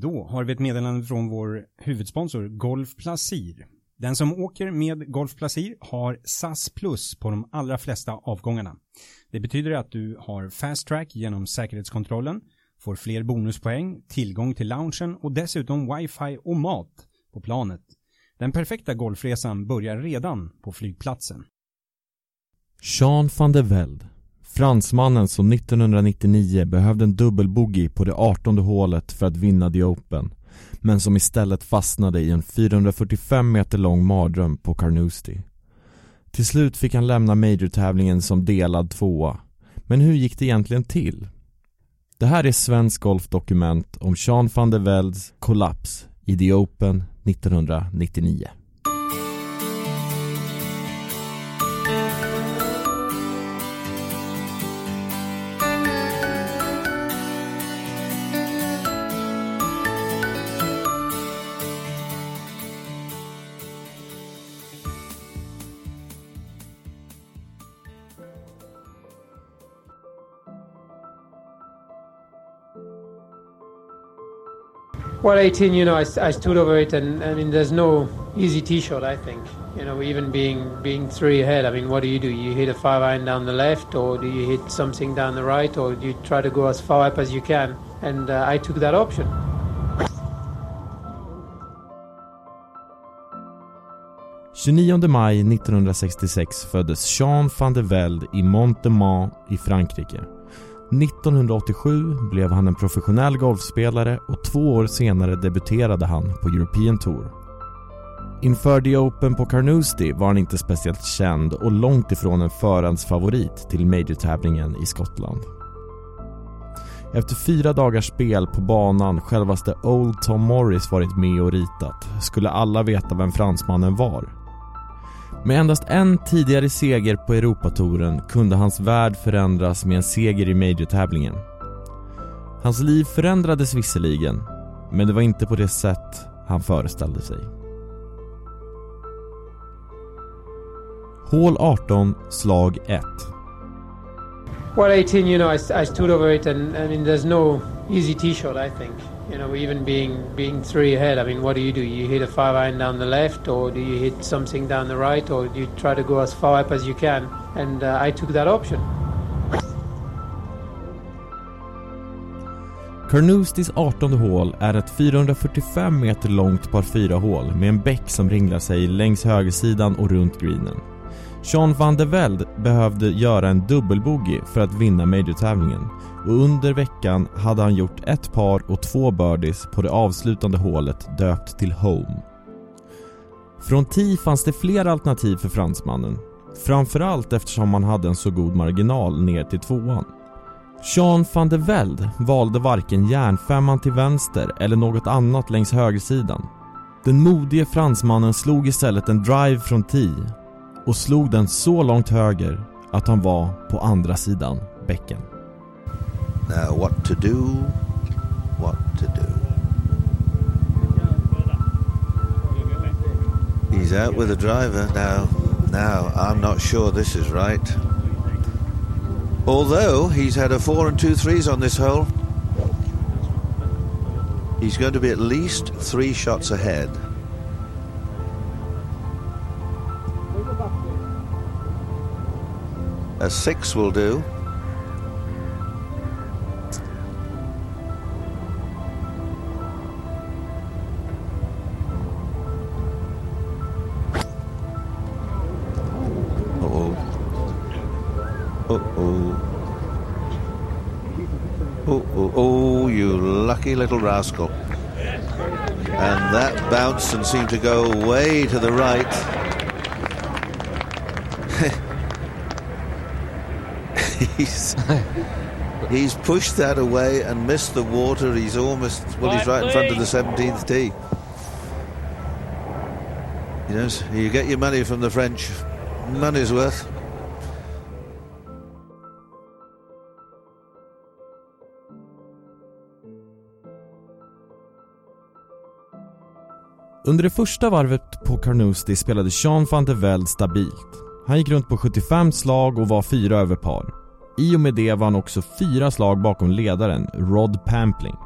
Då har vi ett meddelande från vår huvudsponsor Golf Placir. Den som åker med Golf Placir har SAS Plus på de allra flesta avgångarna. Det betyder att du har fast track genom säkerhetskontrollen, får fler bonuspoäng, tillgång till loungen och dessutom wifi och mat på planet. Den perfekta golfresan börjar redan på flygplatsen. Sean van der Velde Fransmannen som 1999 behövde en dubbelbogey på det 18 hålet för att vinna The Open men som istället fastnade i en 445 meter lång mardröm på Carnoustie. Till slut fick han lämna majortävlingen som delad tvåa. Men hur gick det egentligen till? Det här är Svensk Golfdokument om Jean van der Velds kollaps i The Open 1999. Well, 18, you know, I, I stood over it, and I mean, there's no easy tee shot. I think, you know, even being being three ahead. I mean, what do you do? You hit a five iron down the left, or do you hit something down the right, or do you try to go as far up as you can? And uh, I took that option. –29 maj 1966 föddes Jean van der Velde i Montemont i Frankrike. 1987 blev han en professionell golfspelare och två år senare debuterade han på European Tour. Inför The Open på Carnoustie var han inte speciellt känd och långt ifrån en förhandsfavorit till majortävlingen i Skottland. Efter fyra dagars spel på banan självaste Old Tom Morris varit med och ritat skulle alla veta vem fransmannen var med endast en tidigare seger på Europatouren kunde hans värld förändras med en seger i Major-tävlingen. Hans liv förändrades visserligen, men det var inte på det sätt han föreställde sig. Hål 18, slag 1. Well, 18, you know, I, I stood over it, and I mean, there's no easy t-shot, I think. You know, even being being three ahead, I mean, what do you do? You hit a five iron down the left, or do you hit something down the right, or do you try to go as far up as you can? And uh, I took that option. Carnousties 18 hål är ett 445 meter långt par 4 hål med en bäck som ringlar sig längs högersidan och runt greenen. Jean van der Velde behövde göra en dubbelbogey för att vinna majortävlingen och under veckan hade han gjort ett par och två birdies på det avslutande hålet döpt till Home. Från tee fanns det fler alternativ för fransmannen, framförallt eftersom han hade en så god marginal ner till tvåan. Jean van der Velde valde varken järnfemman till vänster eller något annat längs högersidan. Den modige fransmannen slog istället en drive från tee och slog den så långt höger att han var på andra sidan bäcken. Now, what to do? What to do? He's out with the driver now. Now, I'm not sure this is right. Although he's had a four and two threes on this hole, he's going to be at least three shots ahead. A six will do. Oh, you lucky little rascal. And that bounced and seemed to go way to the right. he's he's pushed that away and missed the water. He's almost well, he's right in front of the 17th tee. Yes, you get your money from the French. Money's worth. Under det första varvet på Carnoustie spelade Jean van der Velde stabilt. Han gick runt på 75 slag och var fyra över par. I och med det var han också fyra slag bakom ledaren Rod Pampling.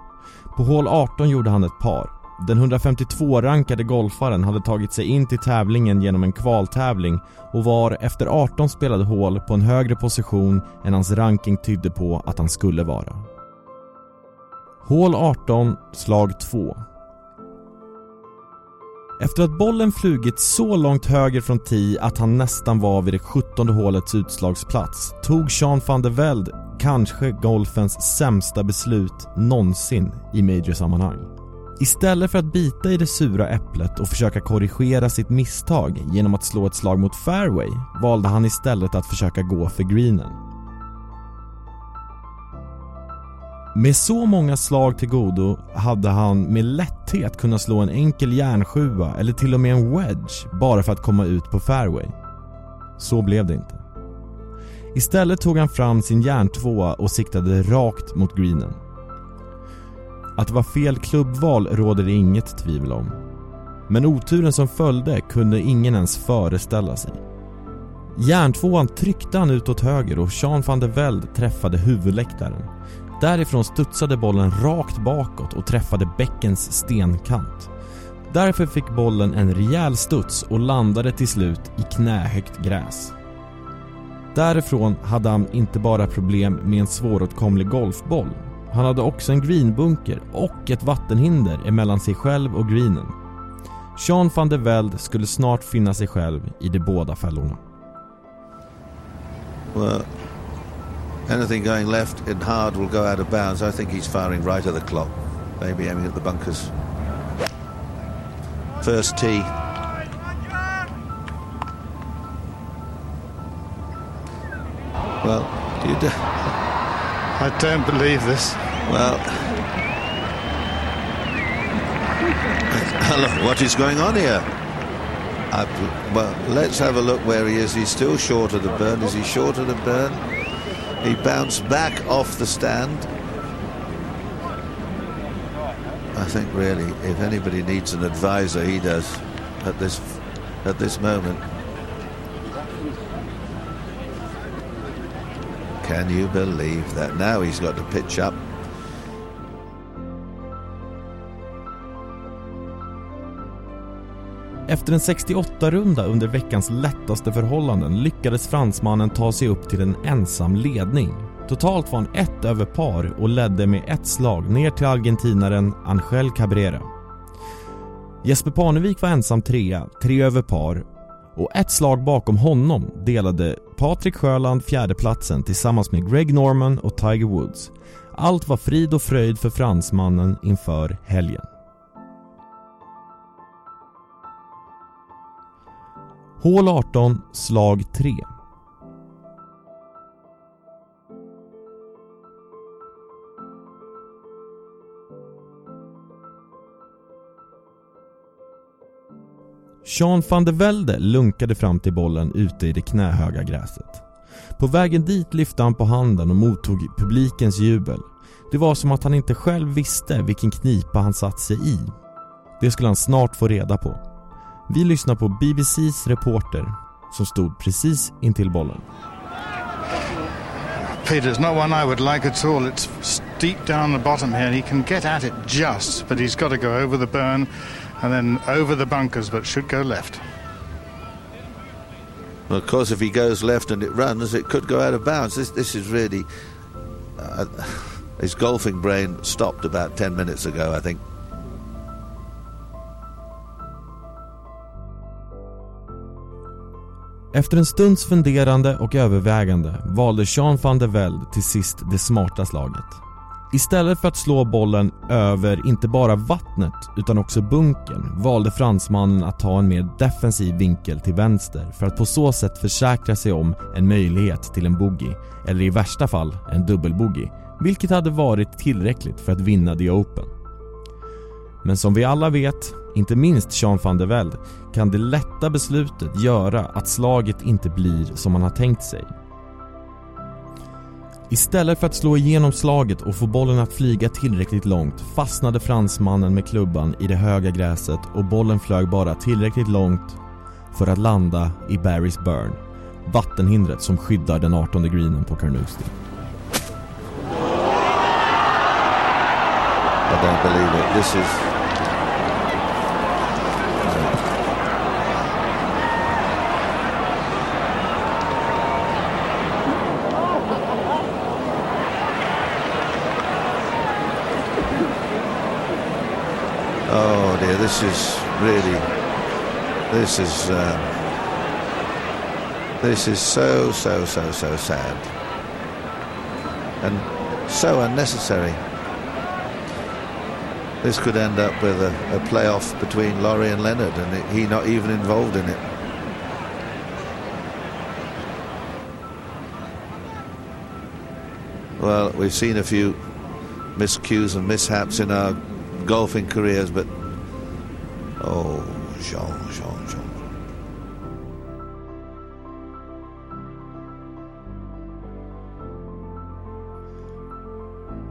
På hål 18 gjorde han ett par. Den 152-rankade golfaren hade tagit sig in till tävlingen genom en kvaltävling och var efter 18 spelade hål på en högre position än hans ranking tydde på att han skulle vara. Hål 18, slag 2. Efter att bollen flugit så långt höger från tee att han nästan var vid det 17 hålets utslagsplats tog Sean van der Veld kanske golfens sämsta beslut någonsin i majorsammanhang. Istället för att bita i det sura äpplet och försöka korrigera sitt misstag genom att slå ett slag mot fairway valde han istället att försöka gå för greenen. Med så många slag till godo hade han med lätthet kunnat slå en enkel järnsjua eller till och med en wedge bara för att komma ut på fairway. Så blev det inte. Istället tog han fram sin järntvåa och siktade rakt mot greenen. Att det var fel klubbval råder det inget tvivel om. Men oturen som följde kunde ingen ens föreställa sig. Järntvåan tryckte han ut åt höger och Sean van der Velde träffade huvudläktaren. Därifrån studsade bollen rakt bakåt och träffade bäckens stenkant. Därför fick bollen en rejäl studs och landade till slut i knähögt gräs. Därifrån hade han inte bara problem med en svåråtkomlig golfboll. Han hade också en greenbunker och ett vattenhinder emellan sig själv och greenen. Sean van der Velde skulle snart finna sig själv i de båda fällorna. Well, anything going left in hard will go out of bounds. I think he's firing right at the clock. Maybe aiming at the bunkers. First tee. Well, do you do? I don't believe this. Well, hello, what is going on here? I, well, let's have a look where he is. He's still short of the burn. Is he short of the burn? He bounced back off the stand. I think really, if anybody needs an advisor, he does at this at this moment. Can you believe that? Now he's got to pitch up. Efter en 68-runda under veckans lättaste förhållanden lyckades fransmannen ta sig upp till en ensam ledning. Totalt var han ett över par och ledde med ett slag ner till argentinaren Angel Cabrera. Jesper Parnevik var ensam trea, tre över par och ett slag bakom honom delade Patrik Sjöland fjärdeplatsen tillsammans med Greg Norman och Tiger Woods. Allt var frid och fröjd för fransmannen inför helgen. Hål 18, slag 3. Sean van der Velde lunkade fram till bollen ute i det knähöga gräset. På vägen dit lyfte han på handen och mottog publikens jubel. Det var som att han inte själv visste vilken knipa han satt sig i. Det skulle han snart få reda på. Vi lyssnar på BBCs reporter som stod precis intill bollen. Peter's not one I would like at all. It's steep down the bottom here. He can get at it just, but he's got to go over the burn and then over the bunkers, but should go left. Well, of course, if he goes left and it runs, it could go out of bounds. This, this is really. Uh, his golfing brain stopped about 10 minutes ago, I think. Efter en stunds funderande och övervägande valde Sean van der Velde till sist det smarta slaget. Istället för att slå bollen över inte bara vattnet utan också bunkern valde fransmannen att ta en mer defensiv vinkel till vänster för att på så sätt försäkra sig om en möjlighet till en bogey eller i värsta fall en dubbelbogey vilket hade varit tillräckligt för att vinna The Open. Men som vi alla vet, inte minst Sean van der Velde, kan det lätta beslutet göra att slaget inte blir som man har tänkt sig. Istället för att slå igenom slaget och få bollen att flyga tillräckligt långt fastnade fransmannen med klubban i det höga gräset och bollen flög bara tillräckligt långt för att landa i Barry's Burn, vattenhindret som skyddar den 18 greenen på Carnoustie. I don't believe it. This is. This is really. This is. Um, this is so, so, so, so sad. And so unnecessary. This could end up with a, a playoff between Laurie and Leonard, and it, he not even involved in it. Well, we've seen a few miscues and mishaps in our golfing careers, but oh, Jean, Jean, Jean.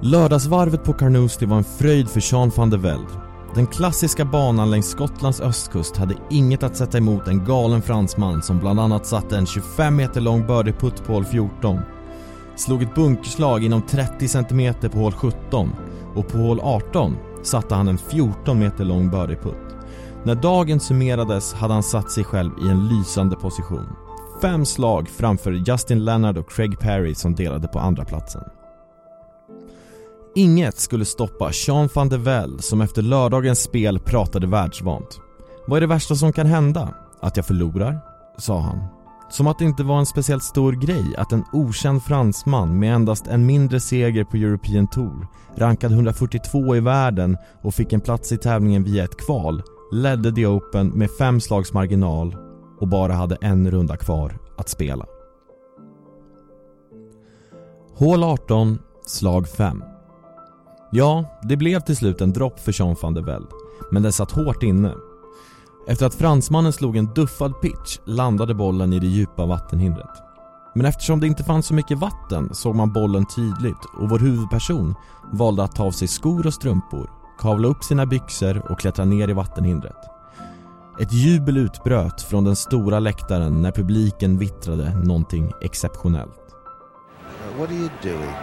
Lördagsvarvet på Carnoustie var en fröjd för Jean van der Velde. Den klassiska banan längs Skottlands östkust hade inget att sätta emot en galen fransman som bland annat satte en 25 meter lång birdieputt på hål 14, slog ett bunkerslag inom 30 cm på hål 17 och på hål 18 satte han en 14 meter lång birdieputt. När dagen summerades hade han satt sig själv i en lysande position. Fem slag framför Justin Leonard och Craig Perry som delade på andra platsen. Inget skulle stoppa Sean van der Velde som efter lördagens spel pratade världsvant. Vad är det värsta som kan hända? Att jag förlorar? sa han. Som att det inte var en speciellt stor grej att en okänd fransman med endast en mindre seger på European Tour, rankad 142 i världen och fick en plats i tävlingen via ett kval, ledde The Open med fem slags marginal och bara hade en runda kvar att spela. Hål 18, slag 5. Ja, det blev till slut en dropp för Jean van der Velde, men den satt hårt inne. Efter att fransmannen slog en duffad pitch landade bollen i det djupa vattenhindret. Men eftersom det inte fanns så mycket vatten såg man bollen tydligt och vår huvudperson valde att ta av sig skor och strumpor, kavla upp sina byxor och klättra ner i vattenhindret. Ett jubel utbröt från den stora läktaren när publiken vittrade någonting exceptionellt. What are you doing?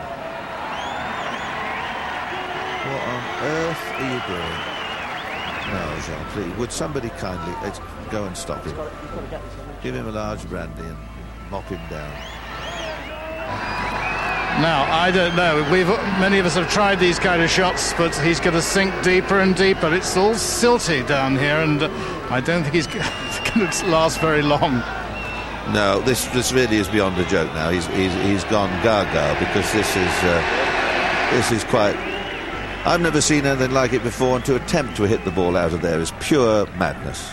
What on earth are you doing? No, Jean, please. Would somebody kindly let's go and stop him? Give him a large brandy and mop him down. Now, I don't know. We've many of us have tried these kind of shots, but he's going to sink deeper and deeper. It's all silty down here, and I don't think he's going to last very long. No, this this really is beyond a joke now. He's he's, he's gone gaga because this is uh, this is quite. I've never seen anything like it before, and to attempt to hit the ball out of there is pure madness.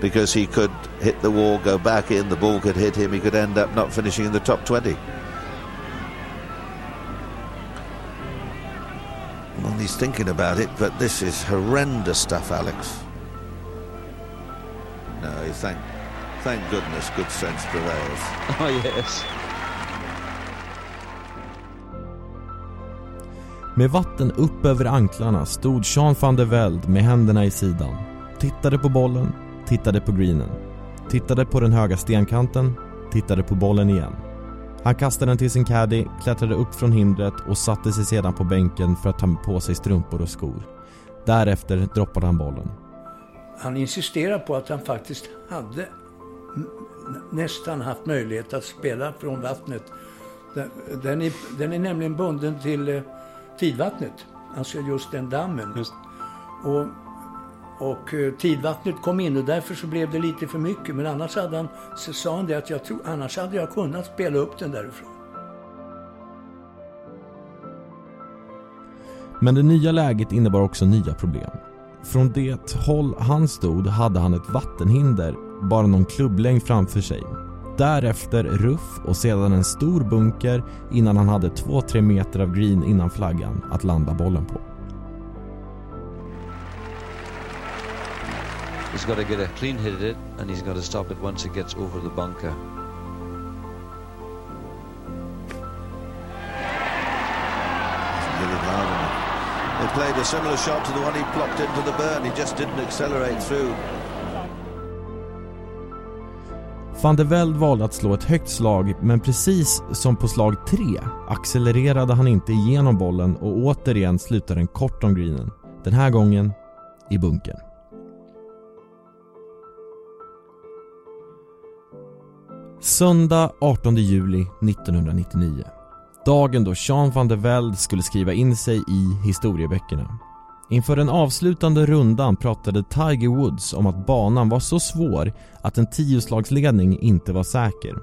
Because he could hit the wall, go back in, the ball could hit him, he could end up not finishing in the top 20. He's thinking about it, but this is horrendous stuff, Alex. No, thank, thank goodness good sense prevails. Oh, yes. Med vatten upp över anklarna stod Sean van der Velde med händerna i sidan. Tittade på bollen, tittade på greenen. Tittade på den höga stenkanten, tittade på bollen igen. Han kastade den till sin caddy, klättrade upp från hindret och satte sig sedan på bänken för att ta på sig strumpor och skor. Därefter droppade han bollen. Han insisterar på att han faktiskt hade nästan haft möjlighet att spela från vattnet. Den, den, är, den är nämligen bunden till eh, tidvattnet, alltså just den dammen. Just. Och, och eh, tidvattnet kom in och därför så blev det lite för mycket. Men annars hade han, så sa han det att jag tror, annars hade jag kunnat spela upp den därifrån. Men det nya läget innebar också nya problem. Från det håll han stod hade han ett vattenhinder bara någon klubblängd framför sig. Därefter ruff och sedan en stor bunker innan han hade 2-3 meter av green innan flaggan att landa bollen på. He's got to get a clean hit at it, and he's got to stop it once it gets over the bunker. They played a similar shot to the one he plopped into the burn. He just didn't accelerate through. Van der Velde valde att slå ett högt slag men precis som på slag 3 accelererade han inte igenom bollen och återigen slutade den kort om greenen. Den här gången i bunkern. Söndag 18 juli 1999. Dagen då Jean van der Velde skulle skriva in sig i historieböckerna. Inför den avslutande rundan pratade Tiger Woods om att banan var så svår att en tioslagsledning inte var säker.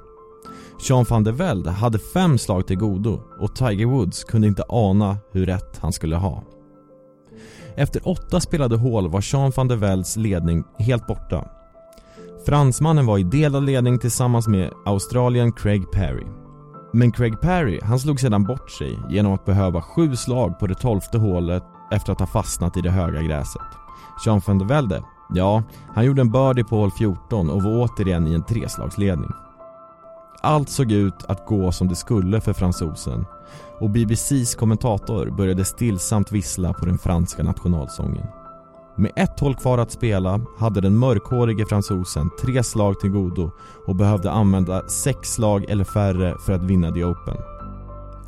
Jean van der Velde hade fem slag till godo och Tiger Woods kunde inte ana hur rätt han skulle ha. Efter åtta spelade hål var Jean van der Veldes ledning helt borta. Fransmannen var i delad ledning tillsammans med Australien Craig Perry. Men Craig Perry, han slog sedan bort sig genom att behöva sju slag på det tolfte hålet efter att ha fastnat i det höga gräset. Jean van der Velde, ja, han gjorde en birdie på hål 14 och var återigen i en treslagsledning. Allt såg ut att gå som det skulle för fransosen och BBCs kommentator började stillsamt vissla på den franska nationalsången. Med ett hål kvar att spela hade den mörkhårige fransosen tre slag till godo och behövde använda sex slag eller färre för att vinna The Open.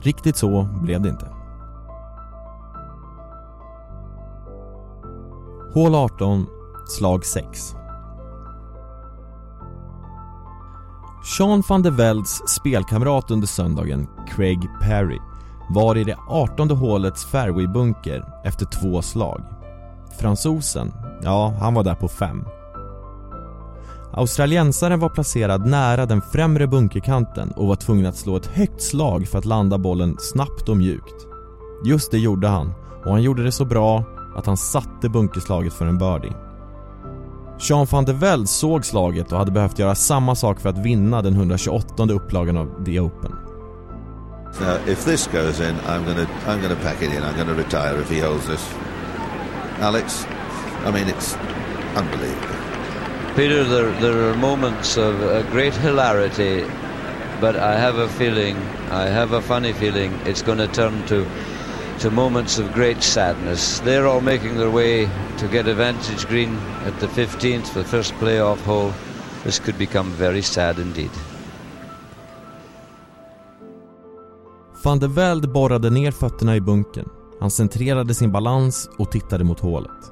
Riktigt så blev det inte. Hål 18, slag 6. Sean van der Velds spelkamrat under söndagen, Craig Perry, var i det 18 hålets fairwaybunker efter två slag. Fransosen, ja, han var där på fem. Australiensaren var placerad nära den främre bunkerkanten och var tvungen att slå ett högt slag för att landa bollen snabbt och mjukt. Just det gjorde han och han gjorde det så bra att han satte bunkerslaget för en birdie. Jean van der Velde såg slaget och hade behövt göra samma sak för att vinna den 128 upplagan av The Open. Now, if this goes in, I'm gonna, I'm gonna pack it in. I'm gonna retire if he holds this. Alex, I mean, it's unbelievable. Peter, there, there are moments of uh, great hilarity, but I have a feeling, I have a funny feeling, it's going to turn to to moments of great sadness. They're all making their way to get a vantage green at the 15th, the first playoff hole. This could become very sad indeed. Van der Velde borrade ner fötterna i bunkern. Han centrerade sin balans och tittade mot hålet.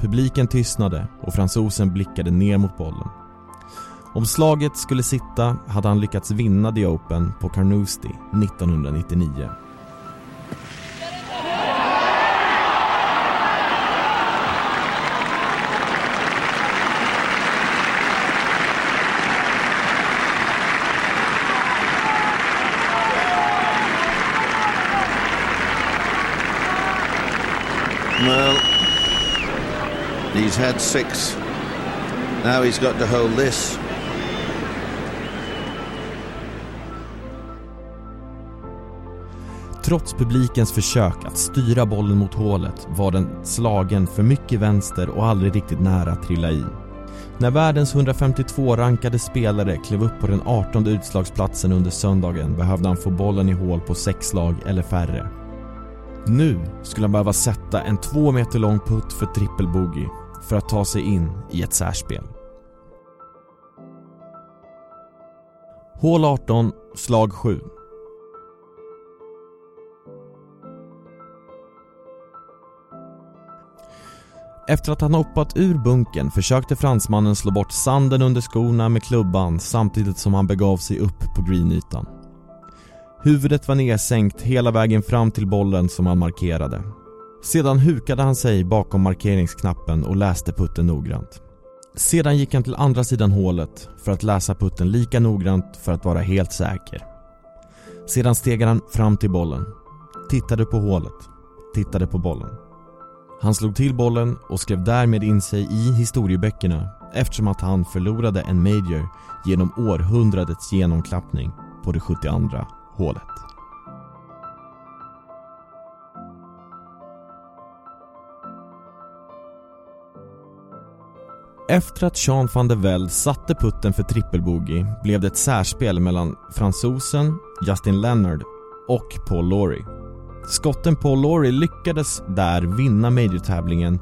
Publiken tystnade och fransosen blickade ner mot bollen. Om slaget skulle sitta hade han lyckats vinna The Open på Carnoustie 1999. Well, he's had six. Now he's got to hold this. Trots publikens försök att styra bollen mot hålet var den slagen för mycket vänster och aldrig riktigt nära att trilla i. När världens 152 rankade spelare klev upp på den 18 utslagsplatsen under söndagen behövde han få bollen i hål på sex slag eller färre. Nu skulle han behöva sätta en två meter lång putt för trippelbogey för att ta sig in i ett särspel. Hål 18, slag 7. Efter att han hoppat ur bunken försökte fransmannen slå bort sanden under skorna med klubban samtidigt som han begav sig upp på greenytan. Huvudet var nedsänkt hela vägen fram till bollen som han markerade. Sedan hukade han sig bakom markeringsknappen och läste putten noggrant. Sedan gick han till andra sidan hålet för att läsa putten lika noggrant för att vara helt säker. Sedan steg han fram till bollen, tittade på hålet, tittade på bollen. Han slog till bollen och skrev därmed in sig i historieböckerna eftersom att han förlorade en major genom århundradets genomklappning på det 72 hålet. Efter att Jean van der Velde satte putten för trippelbogey blev det ett särspel mellan fransosen Justin Leonard och Paul Laurie. Skotten Paul Laurie lyckades där vinna major-tävlingen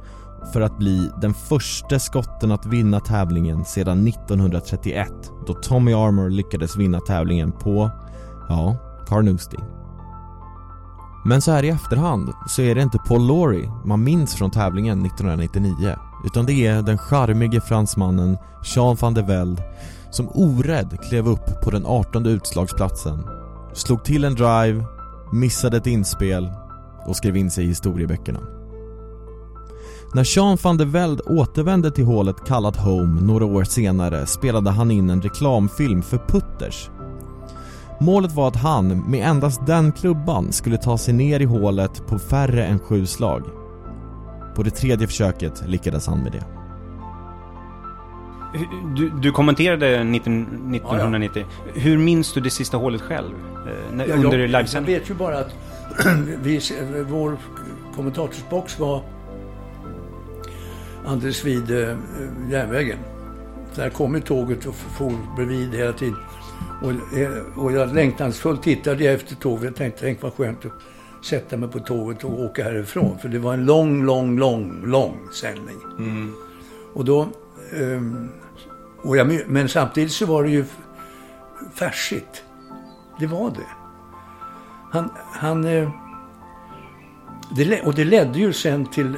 för att bli den första skotten att vinna tävlingen sedan 1931 då Tommy Armour lyckades vinna tävlingen på, ja, Carnoustie. Men så här i efterhand så är det inte Paul Laurie man minns från tävlingen 1999 utan det är den charmige fransmannen Jean van der Velde som orädd klev upp på den 18 utslagsplatsen, slog till en drive, missade ett inspel och skrev in sig i historieböckerna. När Jean van der Velde återvände till hålet kallat Home några år senare spelade han in en reklamfilm för Putters. Målet var att han, med endast den klubban, skulle ta sig ner i hålet på färre än sju slag. På det tredje försöket lyckades han med det. Du, du kommenterade 19, 1990. Ja, ja. Hur minns du det sista hålet själv? Eh, när, ja, under jag, livesändningen? Jag vet ju bara att vi, vår kommentatorsbox var alldeles vid eh, järnvägen. Där kom ju tåget och for bredvid hela tiden. Och, eh, och jag längtansfullt tittade jag efter tåget. Jag tänkte, tänk vad skönt att sätta mig på tåget och åka härifrån. För det var en lång, lång, lång, lång sändning. Mm. Och då... Um, och jag, men samtidigt så var det ju färsigt. Det var det. Han... han eh, det, och det ledde ju sen till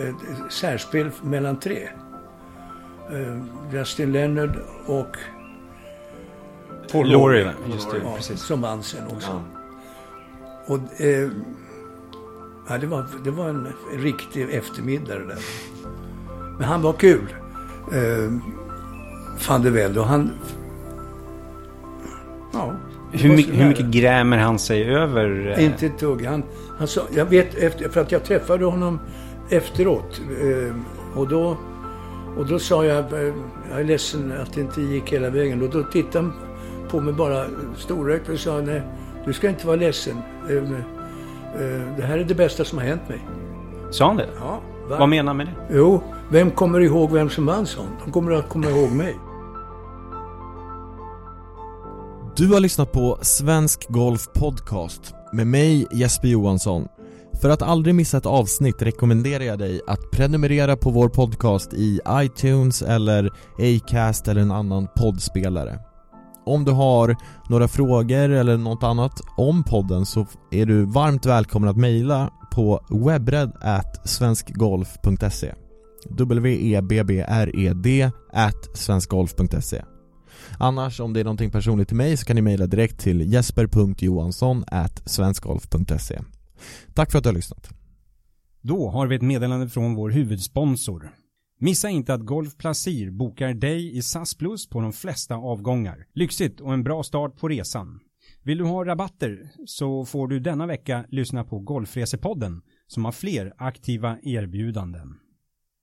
eh, särspel mellan tre. Eh, Justin Leonard och Paul Laurie, just det, ja, precis. Som vann sen också. Ja. Och, eh, ja, det, var, det var en riktig eftermiddag det där. Men han var kul. Eh, van der Velde. Och han... Ja. Hur, mycket, hur mycket grämer han sig över? Eh... Inte ett dugg. Han, han sa, jag vet efter, för att jag träffade honom efteråt. Eh, och då... Och då sa jag, eh, jag är ledsen att det inte gick hela vägen. Och då tittade på mig bara storrökt och sa nej, du ska inte vara ledsen. Eh, eh, det här är det bästa som har hänt mig. Sa han det? Ja. Va? Vad menar han med det? Jo, vem kommer ihåg vem som vann sånt? De kommer att komma ihåg mig. Du har lyssnat på Svensk Golf Podcast med mig Jesper Johansson. För att aldrig missa ett avsnitt rekommenderar jag dig att prenumerera på vår podcast i iTunes eller Acast eller en annan poddspelare. Om du har några frågor eller något annat om podden så är du varmt välkommen att mejla på webred@svenskgolf.se W-E-B-B-R-E-D at svenskgolf.se Annars om det är någonting personligt till mig så kan ni mejla direkt till jesper.johansson at svenskgolf.se Tack för att du har lyssnat. Då har vi ett meddelande från vår huvudsponsor. Missa inte att Golf Placir bokar dig i SAS Plus på de flesta avgångar. Lyxigt och en bra start på resan. Vill du ha rabatter så får du denna vecka lyssna på Golfresepodden som har fler aktiva erbjudanden.